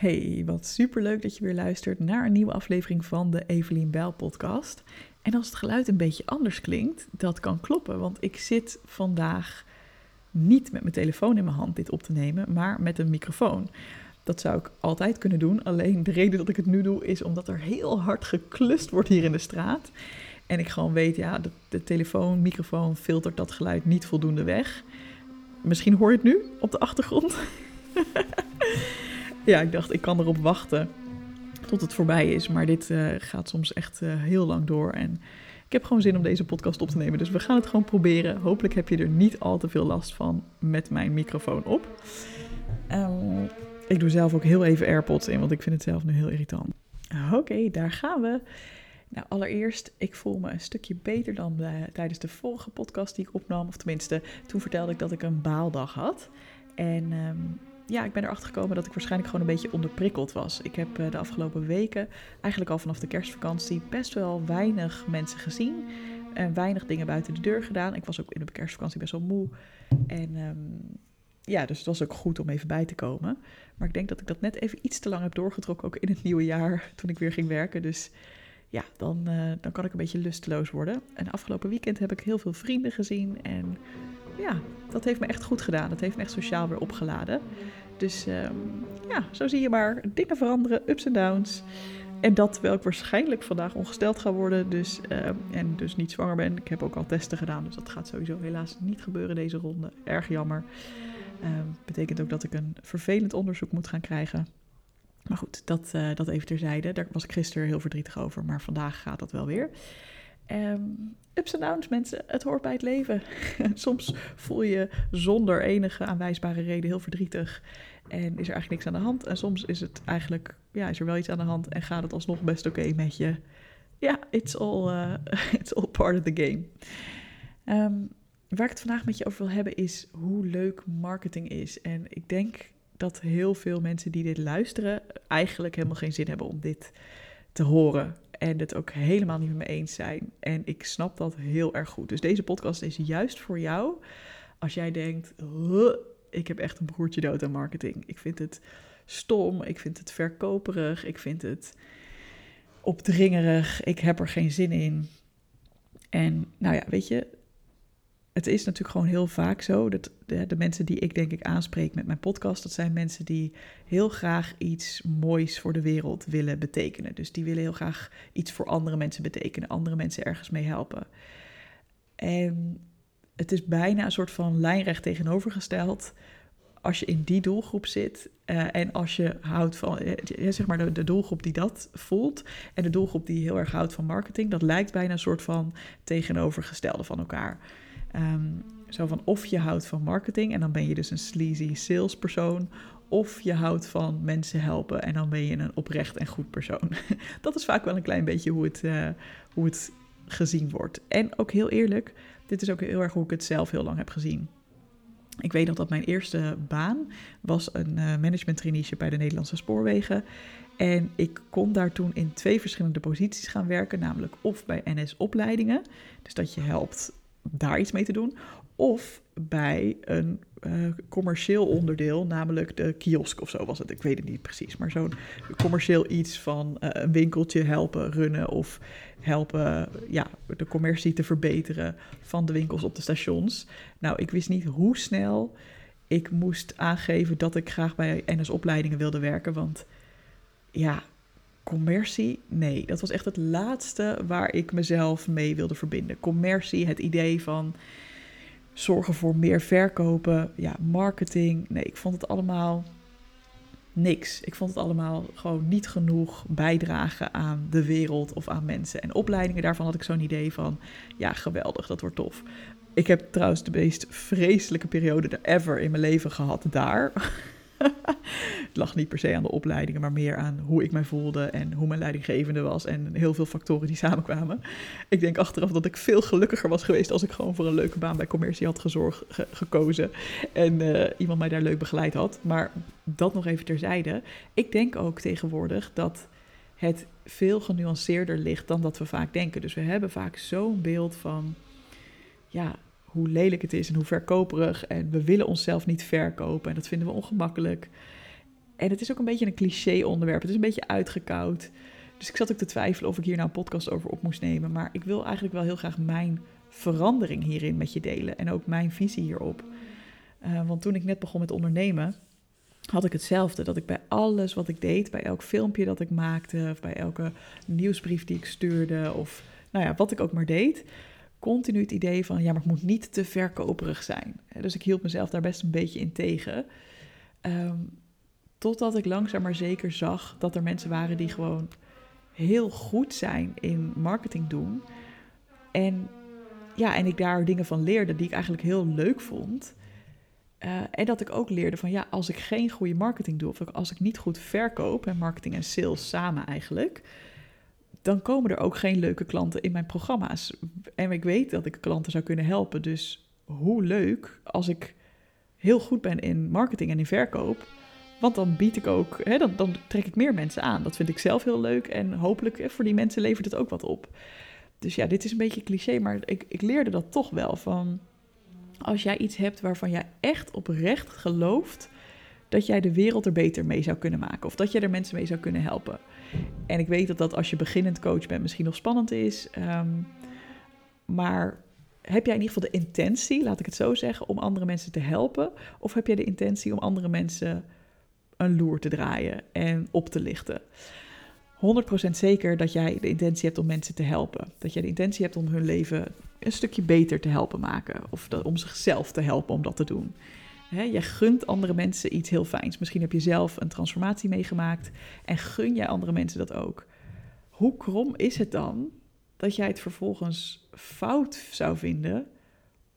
Hey, wat superleuk dat je weer luistert naar een nieuwe aflevering van de Evelien Bijl podcast. En als het geluid een beetje anders klinkt, dat kan kloppen, want ik zit vandaag niet met mijn telefoon in mijn hand dit op te nemen, maar met een microfoon. Dat zou ik altijd kunnen doen, alleen de reden dat ik het nu doe is omdat er heel hard geklust wordt hier in de straat. En ik gewoon weet, ja, de, de telefoon, microfoon filtert dat geluid niet voldoende weg. Misschien hoor je het nu op de achtergrond. ja, ik dacht, ik kan erop wachten tot het voorbij is. Maar dit uh, gaat soms echt uh, heel lang door. En ik heb gewoon zin om deze podcast op te nemen. Dus we gaan het gewoon proberen. Hopelijk heb je er niet al te veel last van met mijn microfoon op. Um, ik doe zelf ook heel even AirPods in, want ik vind het zelf nu heel irritant. Oké, daar gaan we. Nou, allereerst, ik voel me een stukje beter dan uh, tijdens de vorige podcast die ik opnam. Of tenminste, toen vertelde ik dat ik een baaldag had. En um, ja, ik ben erachter gekomen dat ik waarschijnlijk gewoon een beetje onderprikkeld was. Ik heb uh, de afgelopen weken, eigenlijk al vanaf de kerstvakantie, best wel weinig mensen gezien. En weinig dingen buiten de deur gedaan. Ik was ook in de kerstvakantie best wel moe. En um, ja, dus het was ook goed om even bij te komen. Maar ik denk dat ik dat net even iets te lang heb doorgetrokken, ook in het nieuwe jaar, toen ik weer ging werken. Dus ja, dan, uh, dan kan ik een beetje lusteloos worden. En afgelopen weekend heb ik heel veel vrienden gezien. En ja, dat heeft me echt goed gedaan. Dat heeft me echt sociaal weer opgeladen. Dus um, ja, zo zie je maar. Dingen veranderen, ups en downs. En dat terwijl ik waarschijnlijk vandaag ongesteld ga worden. Dus, uh, en dus niet zwanger ben. Ik heb ook al testen gedaan. Dus dat gaat sowieso helaas niet gebeuren deze ronde. Erg jammer. Uh, betekent ook dat ik een vervelend onderzoek moet gaan krijgen. Maar goed, dat, uh, dat even terzijde. Daar was ik gisteren heel verdrietig over. Maar vandaag gaat dat wel weer. Um, ups en downs, mensen. Het hoort bij het leven. Soms voel je zonder enige aanwijsbare reden heel verdrietig. En is er eigenlijk niks aan de hand. En soms is het eigenlijk, ja, is er wel iets aan de hand. En gaat het alsnog best oké met je. Ja, it's all, uh, it's all part of the game. Um, waar ik het vandaag met je over wil hebben is hoe leuk marketing is. En ik denk dat heel veel mensen die dit luisteren eigenlijk helemaal geen zin hebben om dit te horen en het ook helemaal niet met me eens zijn. En ik snap dat heel erg goed. Dus deze podcast is juist voor jou als jij denkt, ik heb echt een broertje dood aan marketing. Ik vind het stom, ik vind het verkoperig, ik vind het opdringerig, ik heb er geen zin in. En nou ja, weet je, het is natuurlijk gewoon heel vaak zo dat de, mensen die ik denk ik aanspreek met mijn podcast, dat zijn mensen die heel graag iets moois voor de wereld willen betekenen. Dus die willen heel graag iets voor andere mensen betekenen, andere mensen ergens mee helpen. En het is bijna een soort van lijnrecht tegenovergesteld als je in die doelgroep zit uh, en als je houdt van, uh, zeg maar de, de, doelgroep die dat voelt en de doelgroep die heel erg houdt van marketing, dat lijkt bijna een soort van tegenovergestelde van elkaar. Um, zo van of je houdt van marketing en dan ben je dus een sleazy salespersoon. Of je houdt van mensen helpen en dan ben je een oprecht en goed persoon. Dat is vaak wel een klein beetje hoe het, uh, hoe het gezien wordt. En ook heel eerlijk, dit is ook heel erg hoe ik het zelf heel lang heb gezien. Ik weet nog dat mijn eerste baan was een uh, management traineeship bij de Nederlandse Spoorwegen. En ik kon daar toen in twee verschillende posities gaan werken, namelijk of bij NS opleidingen, dus dat je helpt daar iets mee te doen. Of bij een uh, commercieel onderdeel, namelijk de kiosk of zo was het. Ik weet het niet precies, maar zo'n commercieel iets van uh, een winkeltje helpen runnen of helpen ja, de commercie te verbeteren van de winkels op de stations. Nou, ik wist niet hoe snel ik moest aangeven dat ik graag bij NS-opleidingen wilde werken, want ja, commercie, nee, dat was echt het laatste waar ik mezelf mee wilde verbinden. Commercie, het idee van zorgen voor meer verkopen, ja, marketing. Nee, ik vond het allemaal niks. Ik vond het allemaal gewoon niet genoeg bijdragen aan de wereld of aan mensen. En opleidingen, daarvan had ik zo'n idee van, ja, geweldig, dat wordt tof. Ik heb trouwens de meest vreselijke periode ever in mijn leven gehad daar. het lag niet per se aan de opleidingen, maar meer aan hoe ik mij voelde en hoe mijn leidinggevende was en heel veel factoren die samenkwamen. Ik denk achteraf dat ik veel gelukkiger was geweest als ik gewoon voor een leuke baan bij commercie had gezorgd, gekozen en uh, iemand mij daar leuk begeleid had. Maar dat nog even terzijde. Ik denk ook tegenwoordig dat het veel genuanceerder ligt dan dat we vaak denken. Dus we hebben vaak zo'n beeld van, ja, hoe lelijk het is en hoe verkoperig. En we willen onszelf niet verkopen en dat vinden we ongemakkelijk. En het is ook een beetje een cliché onderwerp. Het is een beetje uitgekoud. Dus ik zat ook te twijfelen of ik hier nou een podcast over op moest nemen. Maar ik wil eigenlijk wel heel graag mijn verandering hierin met je delen. En ook mijn visie hierop. Uh, want toen ik net begon met ondernemen, had ik hetzelfde. Dat ik bij alles wat ik deed, bij elk filmpje dat ik maakte, of bij elke nieuwsbrief die ik stuurde, of nou ja, wat ik ook maar deed, continu het idee van, ja, maar ik moet niet te verkoperig zijn. Dus ik hield mezelf daar best een beetje in tegen. Um, totdat ik langzaam maar zeker zag dat er mensen waren die gewoon heel goed zijn in marketing doen. En ja, en ik daar dingen van leerde die ik eigenlijk heel leuk vond. Uh, en dat ik ook leerde van ja, als ik geen goede marketing doe, of als ik niet goed verkoop, en marketing en sales samen eigenlijk, dan komen er ook geen leuke klanten in mijn programma's. En ik weet dat ik klanten zou kunnen helpen. Dus hoe leuk als ik heel goed ben in marketing en in verkoop. Want dan bied ik ook, hè, dan, trek ik meer mensen aan. Dat vind ik zelf heel leuk en hopelijk voor die mensen levert het ook wat op. Dus ja, dit is een beetje cliché, maar ik, ik leerde dat toch wel van als jij iets hebt waarvan jij echt oprecht gelooft dat jij de wereld er beter mee zou kunnen maken of dat je er mensen mee zou kunnen helpen. En ik weet dat dat als je beginnend coach bent misschien nog spannend is, um, maar heb jij in ieder geval de intentie, laat ik het zo zeggen, om andere mensen te helpen? Of heb jij de intentie om andere mensen een loer te draaien en op te lichten? 100% zeker dat jij de intentie hebt om mensen te helpen. Dat jij de intentie hebt om hun leven een stukje beter te helpen maken. Of om zichzelf te helpen om dat te doen. He, jij gunt andere mensen iets heel fijns. Misschien heb je zelf een transformatie meegemaakt en gun jij andere mensen dat ook. Hoe krom is het dan dat jij het vervolgens fout zou vinden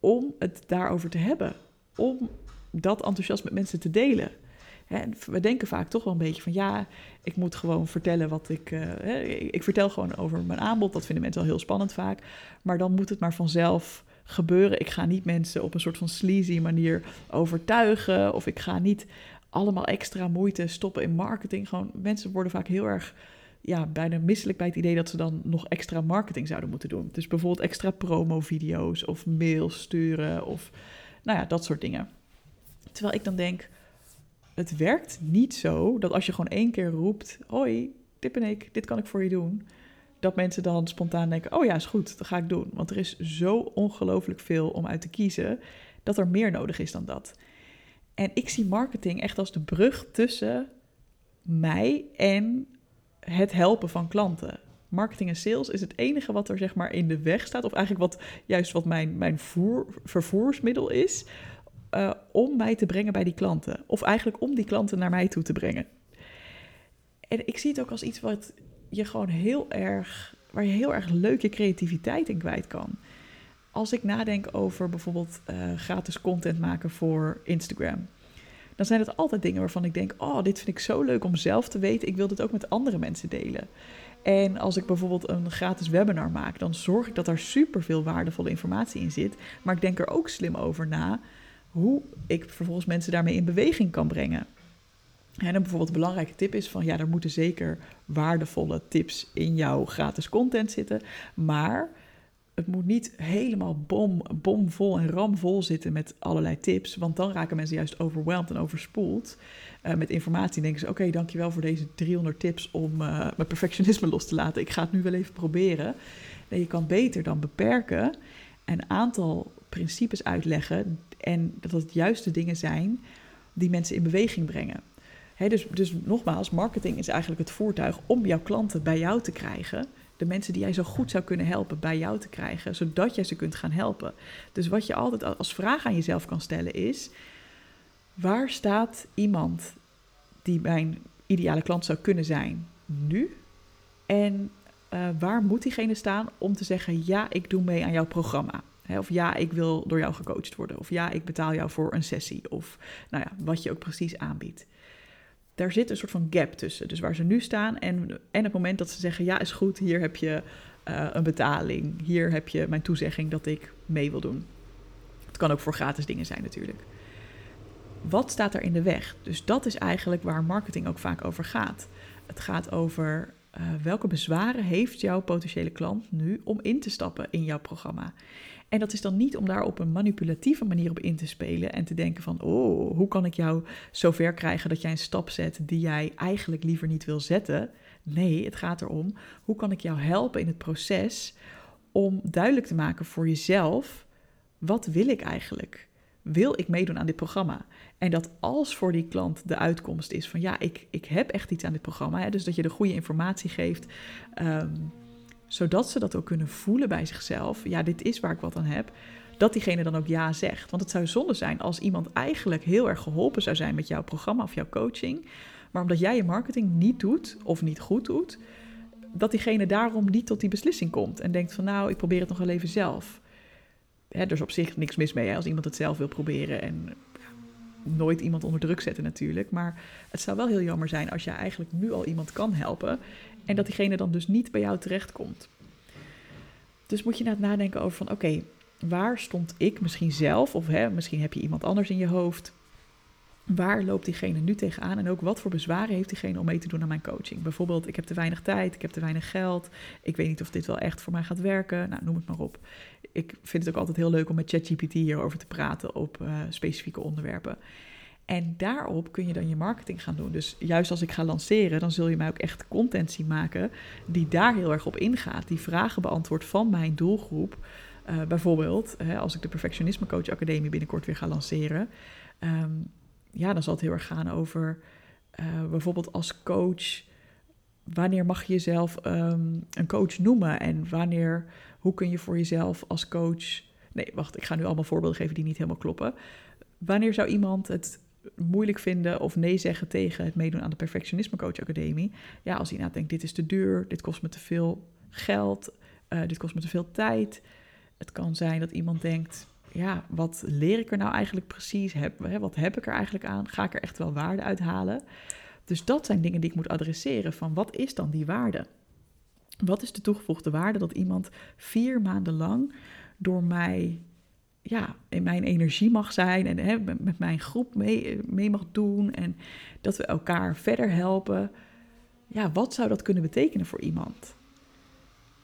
om het daarover te hebben? Om dat enthousiast met mensen te delen? En we denken vaak toch wel een beetje van ja, ik moet gewoon vertellen wat ik. Uh, ik vertel gewoon over mijn aanbod. Dat vinden mensen al heel spannend vaak. Maar dan moet het maar vanzelf gebeuren. Ik ga niet mensen op een soort van sleazy manier overtuigen. Of ik ga niet allemaal extra moeite stoppen in marketing. Gewoon mensen worden vaak heel erg ja, bijna misselijk bij het idee dat ze dan nog extra marketing zouden moeten doen. Dus bijvoorbeeld extra promo-video's of mails sturen of nou ja, dat soort dingen. Terwijl ik dan denk, het werkt niet zo dat als je gewoon één keer roept: Hoi, Tip en ik, dit kan ik voor je doen. Dat mensen dan spontaan denken: Oh ja, is goed, dat ga ik doen. Want er is zo ongelooflijk veel om uit te kiezen dat er meer nodig is dan dat. En ik zie marketing echt als de brug tussen mij en het helpen van klanten. Marketing en sales is het enige wat er zeg maar in de weg staat, of eigenlijk wat juist wat mijn, mijn voer, vervoersmiddel is, uh, om mij te brengen bij die klanten. Of eigenlijk om die klanten naar mij toe te brengen. En ik zie het ook als iets wat je gewoon heel erg, waar je heel erg leuk je creativiteit in kwijt kan. Als ik nadenk over bijvoorbeeld uh, gratis content maken voor Instagram, dan zijn het altijd dingen waarvan ik denk: Oh, dit vind ik zo leuk om zelf te weten. Ik wil dit ook met andere mensen delen. En als ik bijvoorbeeld een gratis webinar maak, dan zorg ik dat daar super veel waardevolle informatie in zit. Maar ik denk er ook slim over na hoe ik vervolgens mensen daarmee in beweging kan brengen. En een bijvoorbeeld belangrijke tip is van ja, er moeten zeker waardevolle tips in jouw gratis content zitten. Maar het moet niet helemaal bom, bomvol en ramvol zitten met allerlei tips. Want dan raken mensen juist overweldigd en overspoeld uh, met informatie. En denken ze, oké, dankjewel voor deze 300 tips om uh, mijn perfectionisme los te laten. Ik ga het nu wel even proberen. Nee, je kan beter dan beperken een aantal principes uitleggen en dat het juist de dingen zijn die mensen in beweging brengen. Dus, dus nogmaals, marketing is eigenlijk het voertuig om jouw klanten bij jou te krijgen. De mensen die jij zo goed zou kunnen helpen bij jou te krijgen, zodat jij ze kunt gaan helpen. Dus wat je altijd als vraag aan jezelf kan stellen is: waar staat iemand die mijn ideale klant zou kunnen zijn nu? En uh, waar moet diegene staan om te zeggen: ja, ik doe mee aan jouw programma? of ja, ik wil door jou gecoacht worden. Of ja, ik betaal jou voor een sessie. Of nou ja, wat je ook precies aanbiedt. Daar zit een soort van gap tussen. Dus waar ze nu staan en, en het moment dat ze zeggen: ja, is goed, hier heb je uh, een betaling. Hier heb je mijn toezegging dat ik mee wil doen. Het kan ook voor gratis dingen zijn, natuurlijk. Wat staat er in de weg? Dus dat is eigenlijk waar marketing ook vaak over gaat. Het gaat over uh, welke bezwaren heeft jouw potentiële klant nu om in te stappen in jouw programma? En dat is dan niet om daar op een manipulatieve manier op in te spelen en te denken van, oh, hoe kan ik jou zover krijgen dat jij een stap zet die jij eigenlijk liever niet wil zetten? Nee, het gaat erom, hoe kan ik jou helpen in het proces om duidelijk te maken voor jezelf, wat wil ik eigenlijk? Wil ik meedoen aan dit programma? En dat als voor die klant de uitkomst is van ja, ik, ik heb echt iets aan dit programma, hè, dus dat je de goede informatie geeft. Ehm, zodat ze dat ook kunnen voelen bij zichzelf. Ja, dit is waar ik wat aan heb. Dat diegene dan ook ja zegt. Want het zou zonde zijn als iemand eigenlijk heel erg geholpen zou zijn met jouw programma of jouw coaching. Maar omdat jij je marketing niet doet of niet goed doet, dat diegene daarom niet tot die beslissing komt. En denkt van nou, ik probeer het nog wel even zelf. Hè, er is op zich niks mis mee hè, als iemand het zelf wil proberen. En nooit iemand onder druk zetten natuurlijk. Maar het zou wel heel jammer zijn als je eigenlijk nu al iemand kan helpen. En dat diegene dan dus niet bij jou terechtkomt. Dus moet je na het nadenken over van oké, waar stond ik misschien zelf? Of hè, misschien heb je iemand anders in je hoofd. Waar loopt diegene nu tegenaan? En ook wat voor bezwaren heeft diegene om mee te doen aan mijn coaching? Bijvoorbeeld, ik heb te weinig tijd, ik heb te weinig geld. Ik weet niet of dit wel echt voor mij gaat werken. Nou, noem het maar op. Ik vind het ook altijd heel leuk om met ChatGPT hierover te praten op uh, specifieke onderwerpen. En daarop kun je dan je marketing gaan doen. Dus juist als ik ga lanceren, dan zul je mij ook echt content zien maken die daar heel erg op ingaat. Die vragen beantwoordt van mijn doelgroep. Uh, bijvoorbeeld, hè, als ik de Perfectionisme Coach Academie binnenkort weer ga lanceren. Um, ja, dan zal het heel erg gaan over uh, bijvoorbeeld als coach. Wanneer mag je jezelf um, een coach noemen? En wanneer, hoe kun je voor jezelf als coach. Nee, wacht, ik ga nu allemaal voorbeelden geven die niet helemaal kloppen. Wanneer zou iemand het moeilijk vinden of nee zeggen tegen het meedoen aan de Perfectionisme Coach Academie. Ja, als hij nou denkt, dit is te duur, dit kost me te veel geld, uh, dit kost me te veel tijd. Het kan zijn dat iemand denkt, ja, wat leer ik er nou eigenlijk precies? Heb, hè, wat heb ik er eigenlijk aan? Ga ik er echt wel waarde uit halen? Dus dat zijn dingen die ik moet adresseren van wat is dan die waarde? Wat is de toegevoegde waarde dat iemand vier maanden lang door mij ja, in mijn energie mag zijn en hè, met mijn groep mee, mee mag doen en dat we elkaar verder helpen. Ja, wat zou dat kunnen betekenen voor iemand?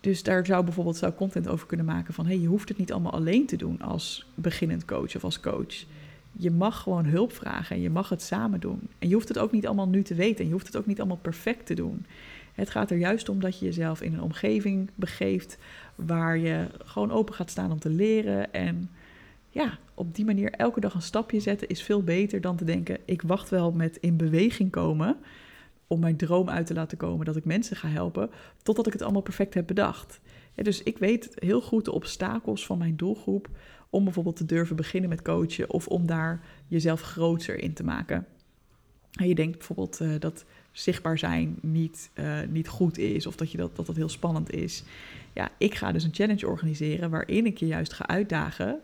Dus daar zou bijvoorbeeld zou content over kunnen maken van... hey, je hoeft het niet allemaal alleen te doen als beginnend coach of als coach. Je mag gewoon hulp vragen en je mag het samen doen. En je hoeft het ook niet allemaal nu te weten en je hoeft het ook niet allemaal perfect te doen. Het gaat er juist om dat je jezelf in een omgeving begeeft... waar je gewoon open gaat staan om te leren en ja, op die manier elke dag een stapje zetten is veel beter dan te denken: ik wacht wel met in beweging komen om mijn droom uit te laten komen dat ik mensen ga helpen, totdat ik het allemaal perfect heb bedacht. dus ik weet heel goed de obstakels van mijn doelgroep om bijvoorbeeld te durven beginnen met coachen of om daar jezelf groter in te maken. En je denkt bijvoorbeeld uh, dat zichtbaar zijn niet, uh, niet goed is of dat, je dat, dat dat heel spannend is. Ja, ik ga dus een challenge organiseren waarin ik je juist ga uitdagen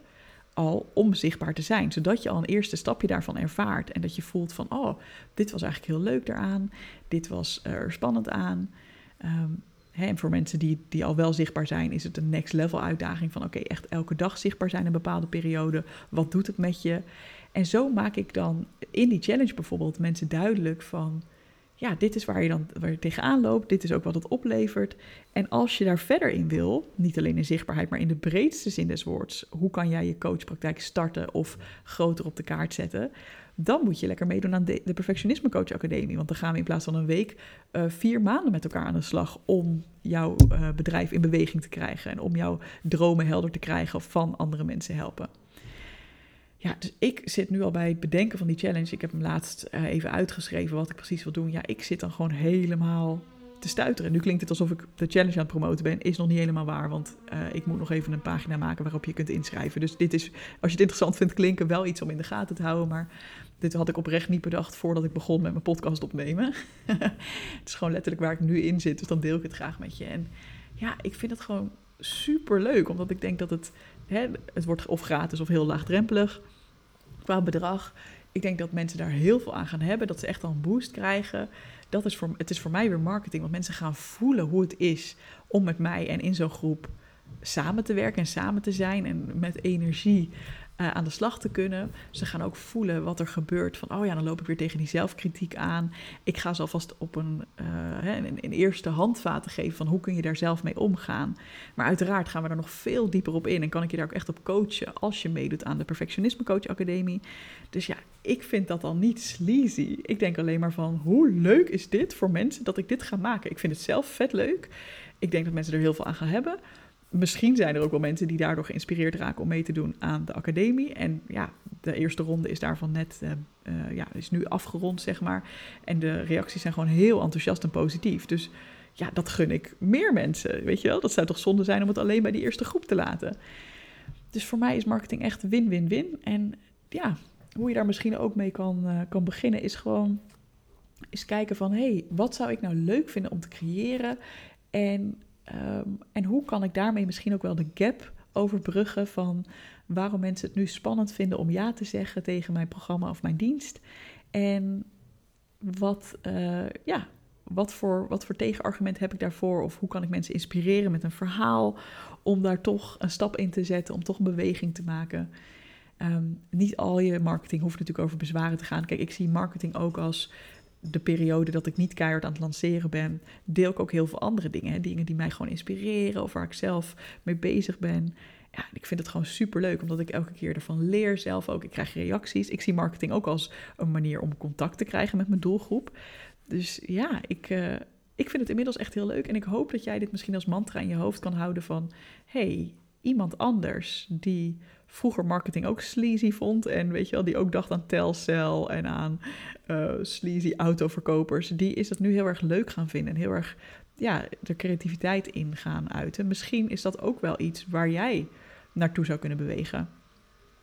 al om zichtbaar te zijn. Zodat je al een eerste stapje daarvan ervaart. En dat je voelt van, oh, dit was eigenlijk heel leuk daaraan. Dit was er spannend aan. Um, hè, en voor mensen die, die al wel zichtbaar zijn, is het een next level uitdaging van, oké, echt elke dag zichtbaar zijn een bepaalde periode. Wat doet het met je? En zo maak ik dan in die challenge bijvoorbeeld mensen duidelijk van ja, dit is waar je dan waar je tegenaan loopt. Dit is ook wat het oplevert. En als je daar verder in wil, niet alleen in zichtbaarheid, maar in de breedste zin des woords, hoe kan jij je coachpraktijk starten of groter op de kaart zetten? Dan moet je lekker meedoen aan de, Perfectionisme Coach Academie. Want dan gaan we in plaats van een week uh, vier maanden met elkaar aan de slag om jouw uh, bedrijf in beweging te krijgen en om jouw dromen helder te krijgen of van andere mensen helpen. Ja, dus ik zit nu al bij het bedenken van die challenge. Ik heb hem laatst uh, even uitgeschreven wat ik precies wil doen. Ja, ik zit dan gewoon helemaal te stuiteren. Nu klinkt het alsof ik de challenge aan het promoten ben. Is nog niet helemaal waar, want uh, ik moet nog even een pagina maken waarop je kunt inschrijven. Dus dit is, als je het interessant vindt klinken, wel iets om in de gaten te houden. Maar dit had ik oprecht niet bedacht voordat ik begon met mijn podcast opnemen. het is gewoon letterlijk waar ik nu in zit, dus dan deel ik het graag met je. En ja, ik vind het gewoon super leuk, omdat ik denk dat het, het wordt of gratis of heel laagdrempelig qua bedrag. Ik denk dat mensen daar heel veel aan gaan hebben, dat ze echt al een boost krijgen. Dat is voor, het is voor mij weer marketing, want mensen gaan voelen hoe het is om met mij en in zo'n groep samen te werken en samen te zijn en met energie uh, aan de slag te kunnen. Ze gaan ook voelen wat er gebeurt. Van, oh ja, dan loop ik weer tegen die zelfkritiek aan. Ik ga ze alvast op een, uh, een, een, eerste handvaten geven van hoe kun je daar zelf mee omgaan. Maar uiteraard gaan we er nog veel dieper op in. En kan ik je daar ook echt op coachen als je meedoet aan de Perfectionisme Coach Academie. Dus ja, ik vind dat al niet sleazy. Ik denk alleen maar van, hoe leuk is dit voor mensen dat ik dit ga maken? Ik vind het zelf vet leuk. Ik denk dat mensen er heel veel aan gaan hebben misschien zijn er ook wel mensen die daardoor geïnspireerd raken om mee te doen aan de academie. En ja, de eerste ronde is daarvan net, uh, uh, ja, is nu afgerond, zeg maar. En de reacties zijn gewoon heel enthousiast en positief. Dus ja, dat gun ik meer mensen, weet je wel. Dat zou toch zonde zijn om het alleen bij die eerste groep te laten. Dus voor mij is marketing echt win-win-win. En ja, hoe je daar misschien ook mee kan, uh, kan beginnen is gewoon eens kijken van... hé, hey, wat zou ik nou leuk vinden om te creëren? En Um, en hoe kan ik daarmee misschien ook wel de gap overbruggen van waarom mensen het nu spannend vinden om ja te zeggen tegen mijn programma of mijn dienst? En wat, uh, ja, wat, voor, wat voor tegenargument heb ik daarvoor? Of hoe kan ik mensen inspireren met een verhaal om daar toch een stap in te zetten, om toch een beweging te maken? Um, niet al je marketing hoeft natuurlijk over bezwaren te gaan. Kijk, ik zie marketing ook als de periode dat ik niet keihard aan het lanceren ben, deel ik ook heel veel andere dingen. Dingen die mij gewoon inspireren of waar ik zelf mee bezig ben. Ja, ik vind het gewoon super leuk, omdat ik elke keer ervan leer zelf ook. Ik krijg reacties. Ik zie marketing ook als een manier om contact te krijgen met mijn doelgroep. Dus ja, ik, uh, ik vind het inmiddels echt heel leuk. En ik hoop dat jij dit misschien als mantra in je hoofd kan houden van... hey, iemand anders die vroeger marketing ook sleazy vond. En weet je wel, die ook dacht aan Telcel en aan uh, sleazy autoverkopers. Die is dat nu heel erg leuk gaan vinden. En heel erg ja, de creativiteit in gaan uiten. Misschien is dat ook wel iets waar jij naartoe zou kunnen bewegen.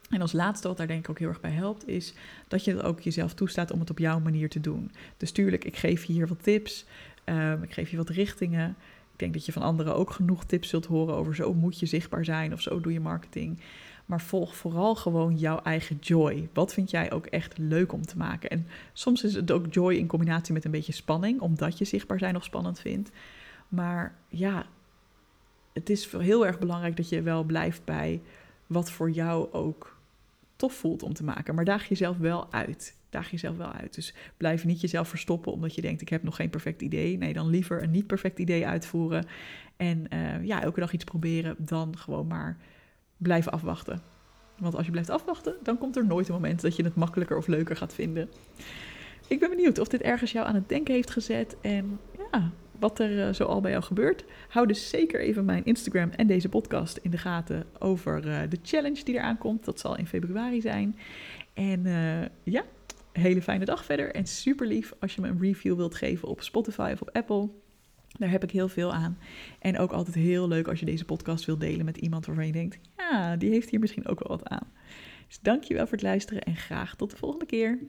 En als laatste wat daar denk ik ook heel erg bij helpt, is dat je ook jezelf toestaat om het op jouw manier te doen. Dus tuurlijk, ik geef je hier wat tips, um, ik geef je wat richtingen. Denk dat je van anderen ook genoeg tips zult horen over zo moet je zichtbaar zijn of zo doe je marketing. Maar volg vooral gewoon jouw eigen joy. Wat vind jij ook echt leuk om te maken? En soms is het ook joy in combinatie met een beetje spanning, omdat je zichtbaar zijn nog spannend vindt. Maar ja, het is heel erg belangrijk dat je wel blijft bij wat voor jou ook tof voelt om te maken. Maar daag jezelf wel uit. Daag jezelf wel uit. Dus blijf niet jezelf verstoppen omdat je denkt: ik heb nog geen perfect idee. Nee, dan liever een niet perfect idee uitvoeren. En uh, ja, elke dag iets proberen dan gewoon maar blijven afwachten. Want als je blijft afwachten, dan komt er nooit een moment dat je het makkelijker of leuker gaat vinden. Ik ben benieuwd of dit ergens jou aan het denken heeft gezet en ja, wat er uh, zo al bij jou gebeurt. Hou dus zeker even mijn Instagram en deze podcast in de gaten over uh, de challenge die eraan komt. Dat zal in februari zijn. En ja, hele fijne dag verder en super lief als je me een review wilt geven op Spotify of op Apple. Daar heb ik heel veel aan. En ook altijd heel leuk als je deze podcast wilt delen met iemand waarvan je denkt: ja, die heeft hier misschien ook wel wat aan. Dus dankjewel voor het luisteren en graag tot de volgende keer.